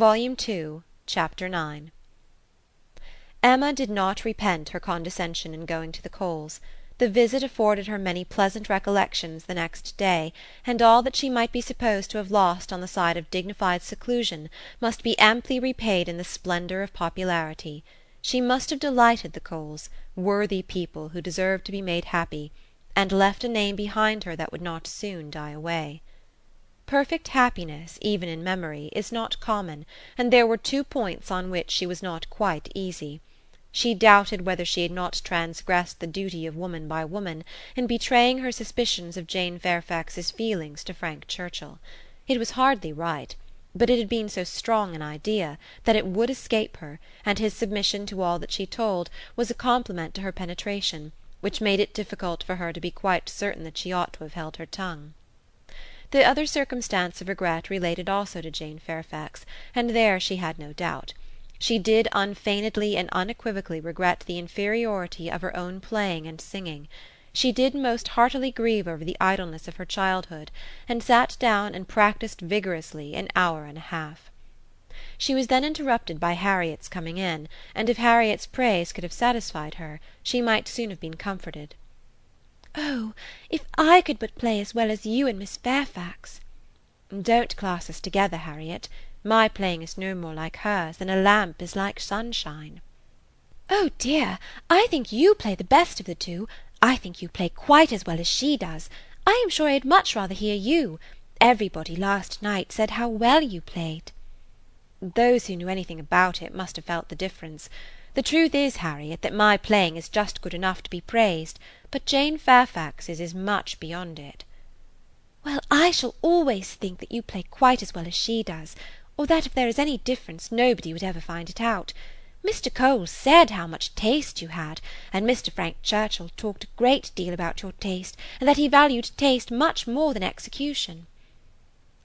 Volume Two, Chapter IX Emma did not repent her condescension in going to the Coles. The visit afforded her many pleasant recollections the next day, and all that she might be supposed to have lost on the side of dignified seclusion must be amply repaid in the splendour of popularity. She must have delighted the Coles, worthy people who deserved to be made happy, and left a name behind her that would not soon die away. Perfect happiness, even in memory, is not common, and there were two points on which she was not quite easy. She doubted whether she had not transgressed the duty of woman by woman in betraying her suspicions of Jane Fairfax's feelings to Frank Churchill. It was hardly right, but it had been so strong an idea that it would escape her, and his submission to all that she told was a compliment to her penetration, which made it difficult for her to be quite certain that she ought to have held her tongue. The other circumstance of regret related also to Jane Fairfax, and there she had no doubt. She did unfeignedly and unequivocally regret the inferiority of her own playing and singing. She did most heartily grieve over the idleness of her childhood, and sat down and practised vigorously an hour and a half. She was then interrupted by Harriet's coming in, and if Harriet's praise could have satisfied her, she might soon have been comforted. "Oh, if I could but play as well as you and Miss Fairfax!" "Don't class us together, Harriet. My playing is no more like hers than a lamp is like sunshine." "Oh dear, I think you play the best of the two. I think you play quite as well as she does. I am sure I had much rather hear you. Everybody last night said how well you played." "Those who knew anything about it must have felt the difference. The truth is, Harriet, that my playing is just good enough to be praised but Jane Fairfax's is much beyond it." "Well, I shall always think that you play quite as well as she does, or that if there is any difference nobody would ever find it out. Mr. Cole said how much taste you had, and Mr. Frank Churchill talked a great deal about your taste, and that he valued taste much more than execution."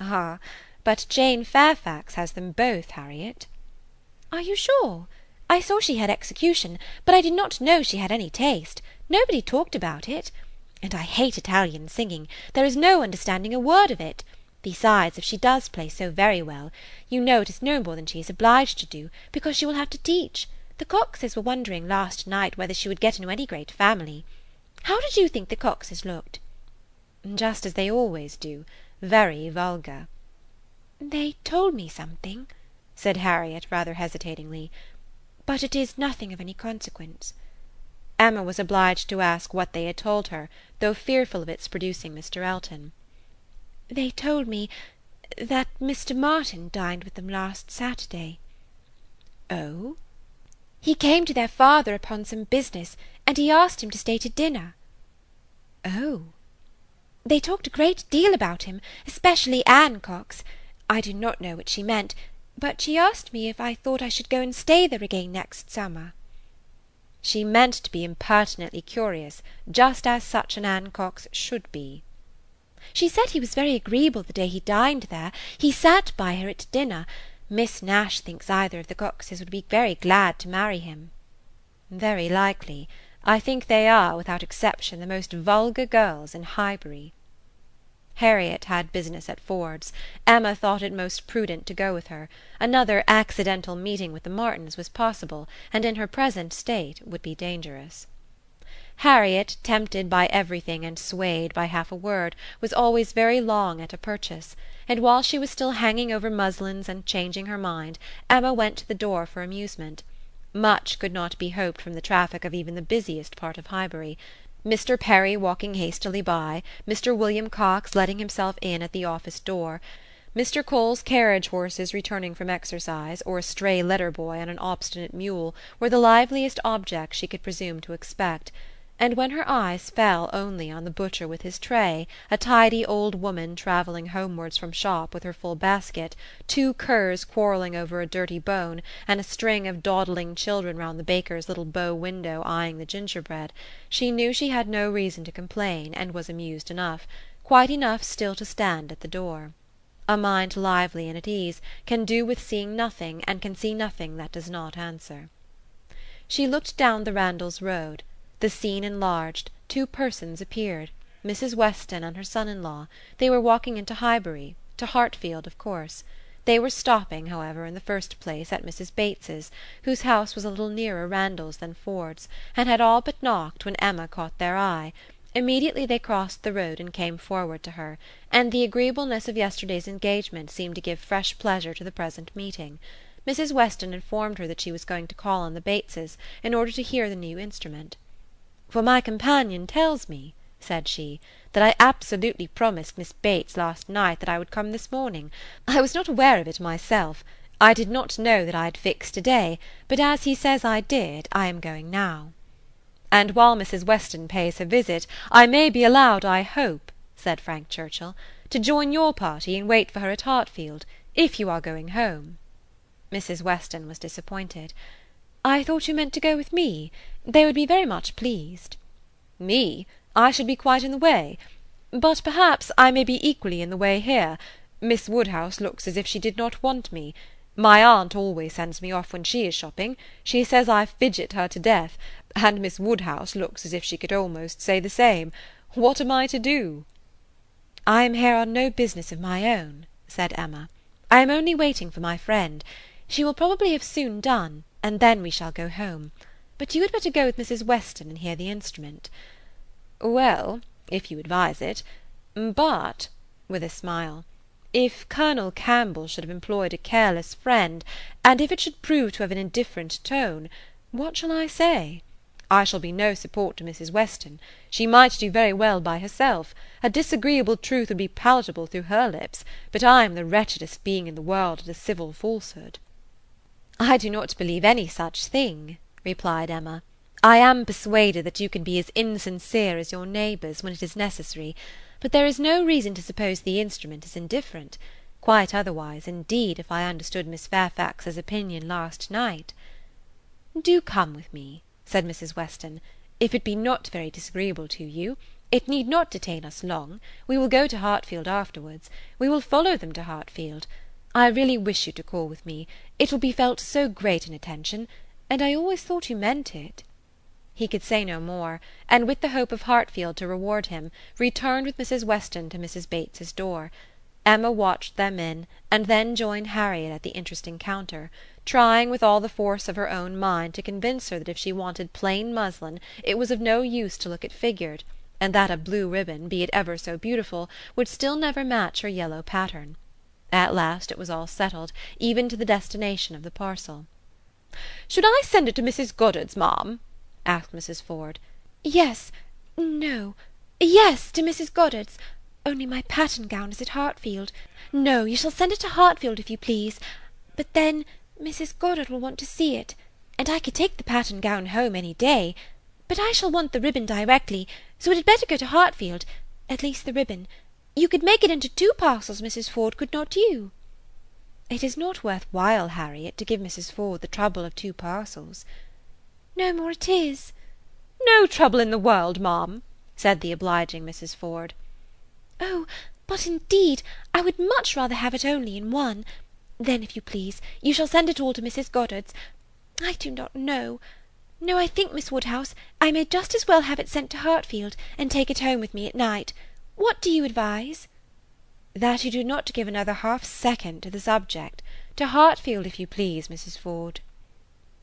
"Ah, but Jane Fairfax has them both, Harriet." "Are you sure? I saw she had execution, but I did not know she had any taste. Nobody talked about it. And I hate Italian singing; there is no understanding a word of it. Besides, if she does play so very well, you know it is no more than she is obliged to do, because she will have to teach. The Coxes were wondering last night whether she would get into any great family. How did you think the Coxes looked?" "Just as they always do, very vulgar." "They told me something," said Harriet rather hesitatingly, "but it is nothing of any consequence. Emma was obliged to ask what they had told her, though fearful of its producing Mr. Elton. "They told me that Mr. Martin dined with them last Saturday." "Oh?" "He came to their father upon some business, and he asked him to stay to dinner." "Oh!" "They talked a great deal about him, especially Anne Cox. I do not know what she meant, but she asked me if I thought I should go and stay there again next summer. She meant to be impertinently curious, just as such an Anne Cox should be. She said he was very agreeable the day he dined there. He sat by her at dinner. Miss Nash thinks either of the Coxes would be very glad to marry him." "Very likely. I think they are, without exception, the most vulgar girls in Highbury." Harriet had business at Ford's. Emma thought it most prudent to go with her; another accidental meeting with the Martins was possible, and in her present state would be dangerous. Harriet, tempted by everything and swayed by half a word, was always very long at a purchase, and while she was still hanging over muslins and changing her mind, Emma went to the door for amusement. Much could not be hoped from the traffic of even the busiest part of Highbury. Mr. Perry walking hastily by, Mr. William Cox letting himself in at the office door, Mr. Cole's carriage horses returning from exercise, or a stray letter boy on an obstinate mule, were the liveliest objects she could presume to expect and when her eyes fell only on the butcher with his tray, a tidy old woman travelling homewards from shop with her full basket, two curs quarrelling over a dirty bone, and a string of dawdling children round the baker's little bow window eyeing the gingerbread, she knew she had no reason to complain, and was amused enough, quite enough still to stand at the door. A mind lively and at ease can do with seeing nothing and can see nothing that does not answer. She looked down the Randalls road. The scene enlarged; two persons appeared Mrs. Weston and her son in law; they were walking into Highbury to Hartfield, of course. They were stopping, however, in the first place at Mrs Bates's, whose house was a little nearer Randalls than Ford's, and had all but knocked when Emma caught their eye. Immediately they crossed the road and came forward to her, and the agreeableness of yesterday's engagement seemed to give fresh pleasure to the present meeting. Mrs Weston informed her that she was going to call on the Bateses in order to hear the new instrument. "For my companion tells me," said she, "that I absolutely promised Miss Bates last night that I would come this morning. I was not aware of it myself. I did not know that I had fixed a day, but as he says I did, I am going now." "And while Mrs. Weston pays her visit, I may be allowed, I hope," said Frank Churchill, "to join your party and wait for her at Hartfield, if you are going home." Mrs. Weston was disappointed. "I thought you meant to go with me. They would be very much pleased." "Me? I should be quite in the way. But perhaps I may be equally in the way here. Miss Woodhouse looks as if she did not want me. My aunt always sends me off when she is shopping; she says I fidget her to death, and Miss Woodhouse looks as if she could almost say the same. What am I to do?" "I am here on no business of my own," said Emma. "I am only waiting for my friend. She will probably have soon done, and then we shall go home. But you had better go with Mrs. Weston and hear the instrument." "Well, if you advise it. But," with a smile. If Colonel Campbell should have employed a careless friend, and if it should prove to have an indifferent tone, what shall I say? I shall be no support to Mrs. Weston. She might do very well by herself; a disagreeable truth would be palatable through her lips, but I am the wretchedest being in the world at a civil falsehood. I do not believe any such thing, replied Emma. I am persuaded that you can be as insincere as your neighbours when it is necessary but there is no reason to suppose the instrument is indifferent; quite otherwise, indeed, if I understood Miss Fairfax's opinion last night." "Do come with me," said Mrs. Weston, "if it be not very disagreeable to you. It need not detain us long. We will go to Hartfield afterwards. We will follow them to Hartfield. I really wish you to call with me. It will be felt so great an attention, and I always thought you meant it. He could say no more, and with the hope of Hartfield to reward him, returned with Mrs. Weston to Mrs. Bates's door. Emma watched them in, and then joined Harriet at the interesting counter, trying with all the force of her own mind to convince her that if she wanted plain muslin it was of no use to look at figured, and that a blue ribbon, be it ever so beautiful, would still never match her yellow pattern. At last it was all settled, even to the destination of the parcel. "Should I send it to Mrs. Goddard's, ma'am?" asked Mrs. Ford. "Yes no yes, to Mrs. Goddard's. Only my pattern gown is at Hartfield. No, you shall send it to Hartfield if you please. But then Mrs. Goddard will want to see it, and I could take the pattern gown home any day. But I shall want the ribbon directly, so it had better go to Hartfield at least the ribbon. You could make it into two parcels, Mrs. Ford, could not you?" "It is not worth while, Harriet, to give Mrs. Ford the trouble of two parcels. "No more it is." "No trouble in the world, ma'am," said the obliging Mrs. Ford. "Oh, but indeed I would much rather have it only in one. Then, if you please, you shall send it all to Mrs. Goddard's. I do not know. No, I think, Miss Woodhouse, I may just as well have it sent to Hartfield, and take it home with me at night. What do you advise?" "That you do not give another half second to the subject. To Hartfield, if you please, Mrs. Ford."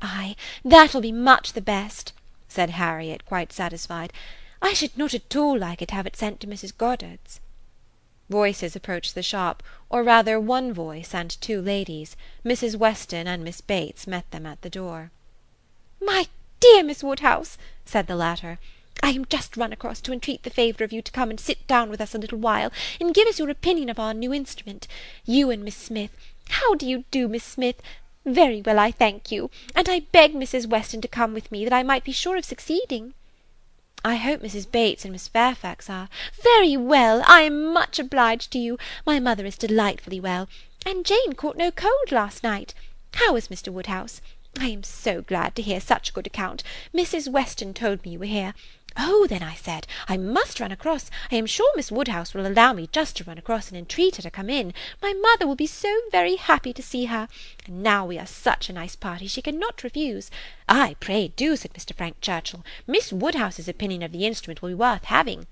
"Ay, that will be much the best," said Harriet, quite satisfied. "I should not at all like it to have it sent to Mrs. Goddard's." Voices approached the shop, or rather one voice and two ladies. Mrs. Weston and Miss Bates met them at the door. "My dear Miss Woodhouse," said the latter, "I am just run across to entreat the favour of you to come and sit down with us a little while, and give us your opinion of our new instrument. You and Miss Smith. How do you do, Miss Smith? Very well, I thank you, and I begged Mrs. Weston to come with me, that I might be sure of succeeding." "I hope Mrs. Bates and Miss Fairfax are—" "Very well. I am much obliged to you. My mother is delightfully well, and Jane caught no cold last night. How is Mr. Woodhouse? I am so glad to hear such a good account. Mrs. Weston told me you were here. Oh, then, I said, I must run across. I am sure Miss Woodhouse will allow me just to run across and entreat her to come in. My mother will be so very happy to see her. And now we are such a nice party she cannot refuse. Ay, pray do, said Mr. Frank Churchill. Miss Woodhouse's opinion of the instrument will be worth having.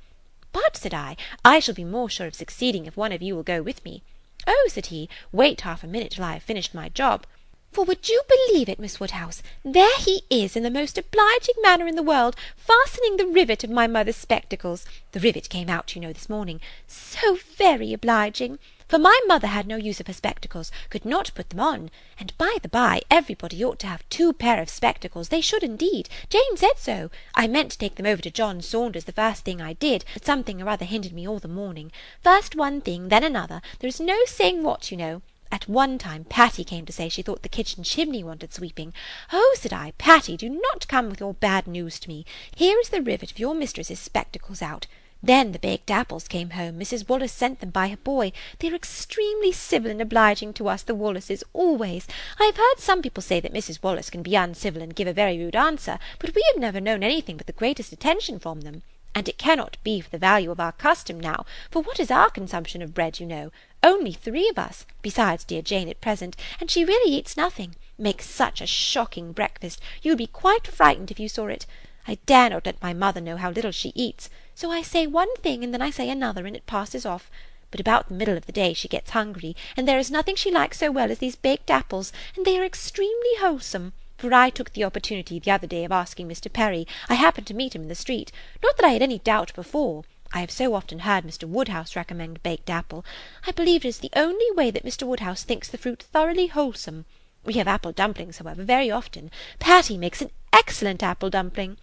But, said I, I shall be more sure of succeeding if one of you will go with me. Oh, said he, wait half a minute till I have finished my job. For would you believe it, Miss Woodhouse, there he is in the most obliging manner in the world, fastening the rivet of my mother's spectacles. The rivet came out, you know, this morning. So very obliging! For my mother had no use of her spectacles, could not put them on. And by the by, everybody ought to have two pair of spectacles, they should indeed. Jane said so. I meant to take them over to John Saunders the first thing I did, but something or other hindered me all the morning. First one thing, then another, there is no saying what, you know. At one time Patty came to say she thought the kitchen chimney wanted sweeping. Oh, said I, Patty, do not come with your bad news to me. Here is the rivet of your mistress's spectacles out. Then the baked apples came home. Mrs. Wallace sent them by her boy. They are extremely civil and obliging to us, the Wallaces, always. I have heard some people say that Mrs. Wallace can be uncivil and give a very rude answer, but we have never known anything but the greatest attention from them. And it cannot be for the value of our custom now, for what is our consumption of bread, you know? Only three of us, besides dear Jane at present, and she really eats nothing. Makes such a shocking breakfast, you would be quite frightened if you saw it. I dare not let my mother know how little she eats, so I say one thing and then I say another, and it passes off. But about the middle of the day she gets hungry, and there is nothing she likes so well as these baked apples, and they are extremely wholesome for I took the opportunity the other day of asking Mr. Perry. I happened to meet him in the street. Not that I had any doubt before. I have so often heard Mr. Woodhouse recommend baked apple. I believe it is the only way that Mr. Woodhouse thinks the fruit thoroughly wholesome. We have apple dumplings, however, very often. Patty makes an excellent apple dumpling.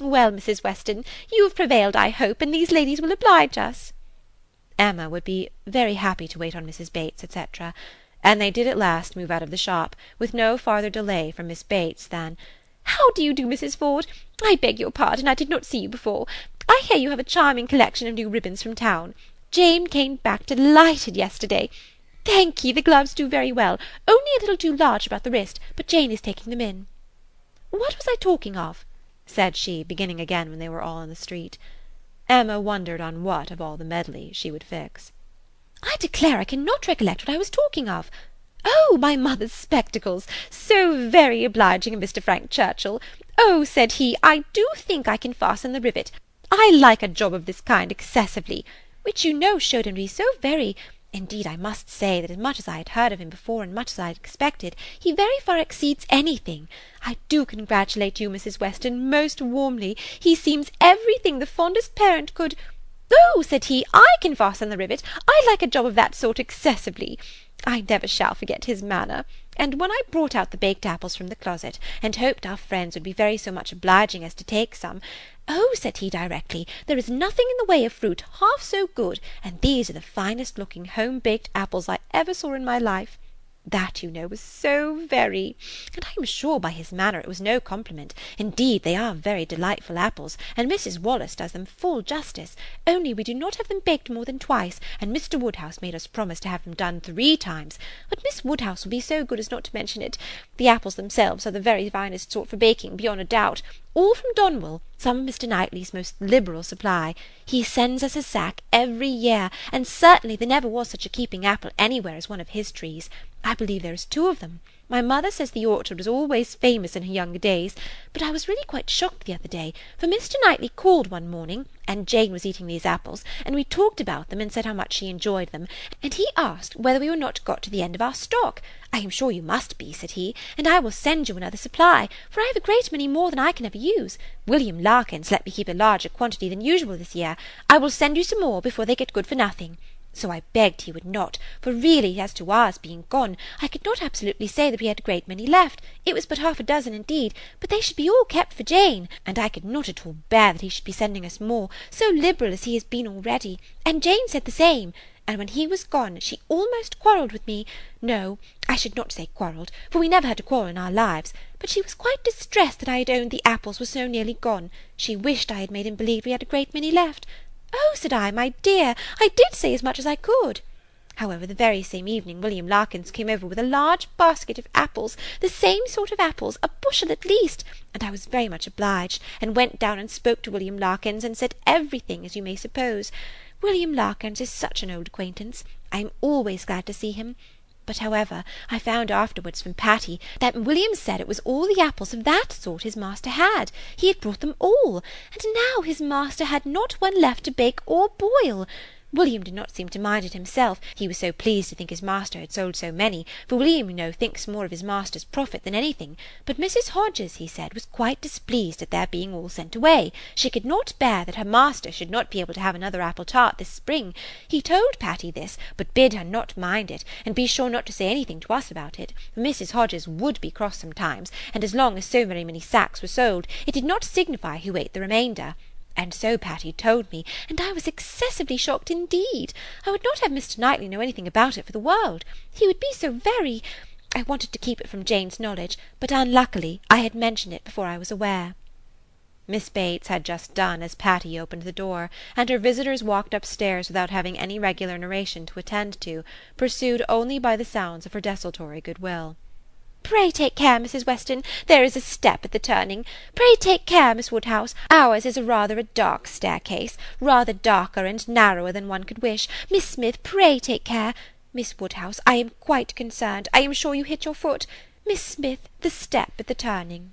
Well, Mrs. Weston, you have prevailed, I hope, and these ladies will oblige us. Emma would be very happy to wait on Mrs. Bates, etc., and they did at last move out of the shop, with no farther delay from Miss Bates than how do you do, Mrs. Ford? I beg your pardon, I did not see you before. I hear you have a charming collection of new ribbons from town. Jane came back delighted yesterday. Thank ye, the gloves do very well, only a little too large about the wrist, but Jane is taking them in. What was I talking of? said she, beginning again when they were all in the street. Emma wondered on what, of all the medley, she would fix. I declare I cannot recollect what I was talking of. Oh, my mother's spectacles! So very obliging of Mr. Frank Churchill! Oh, said he, I do think I can fasten the rivet. I like a job of this kind excessively, which you know showed him to be so very Indeed, I must say that as much as I had heard of him before and much as I had expected, he very far exceeds anything. I do congratulate you, Mrs. Weston, most warmly. He seems everything the fondest parent could. Oh, said he, I can fasten the rivet. I like a job of that sort excessively. I never shall forget his manner. And when I brought out the baked apples from the closet, and hoped our friends would be very so much obliging as to take some, oh, said he directly, there is nothing in the way of fruit half so good, and these are the finest looking home-baked apples I ever saw in my life. That, you know, was so very. And I am sure by his manner it was no compliment. Indeed, they are very delightful apples, and Mrs. Wallace does them full justice, only we do not have them baked more than twice, and Mr. Woodhouse made us promise to have them done three times. But Miss Woodhouse will be so good as not to mention it. The apples themselves are the very finest sort for baking, beyond a doubt, all from Donwell, some of Mr. Knightley's most liberal supply. He sends us a sack every year, and certainly there never was such a keeping apple anywhere as one of his trees. I believe there is two of them. My mother says the orchard was always famous in her younger days, but I was really quite shocked the other day, for Mr. Knightley called one morning, and Jane was eating these apples, and we talked about them and said how much she enjoyed them, and he asked whether we were not got to the end of our stock. I am sure you must be, said he, and I will send you another supply, for I have a great many more than I can ever use. William Larkins let me keep a larger quantity than usual this year. I will send you some more before they get good for nothing. So I begged he would not, for really as to ours being gone, I could not absolutely say that we had a great many left. It was but half a dozen indeed, but they should be all kept for Jane, and I could not at all bear that he should be sending us more, so liberal as he has been already. And Jane said the same and when he was gone she almost quarrelled with me. No, I should not say quarrelled, for we never had a quarrel in our lives, but she was quite distressed that I had owned the apples were so nearly gone. She wished I had made him believe we had a great many left. Oh, said I, my dear, I did say as much as I could. However, the very same evening William Larkins came over with a large basket of apples, the same sort of apples, a bushel at least, and I was very much obliged, and went down and spoke to William Larkins, and said everything, as you may suppose. William Larkins is such an old acquaintance. I am always glad to see him. But, however, I found afterwards from Patty that William said it was all the apples of that sort his master had. He had brought them all, and now his master had not one left to bake or boil. William did not seem to mind it himself, he was so pleased to think his master had sold so many, for William, you know, thinks more of his master's profit than anything; but Mrs Hodges, he said, was quite displeased at their being all sent away; she could not bear that her master should not be able to have another apple tart this spring. He told Patty this, but bid her not mind it, and be sure not to say anything to us about it, for Mrs Hodges would be cross sometimes, and as long as so very many sacks were sold, it did not signify who ate the remainder. And so Patty told me, and I was excessively shocked indeed. I would not have Mr. Knightley know anything about it for the world. He would be so very I wanted to keep it from Jane's knowledge, but unluckily I had mentioned it before I was aware. Miss Bates had just done as Patty opened the door, and her visitors walked upstairs without having any regular narration to attend to, pursued only by the sounds of her desultory good will. Pray take care, Mrs. Weston, there is a step at the turning. Pray take care, Miss Woodhouse, ours is rather a dark staircase, rather darker and narrower than one could wish. Miss Smith, pray take care. Miss Woodhouse, I am quite concerned, I am sure you hit your foot. Miss Smith, the step at the turning.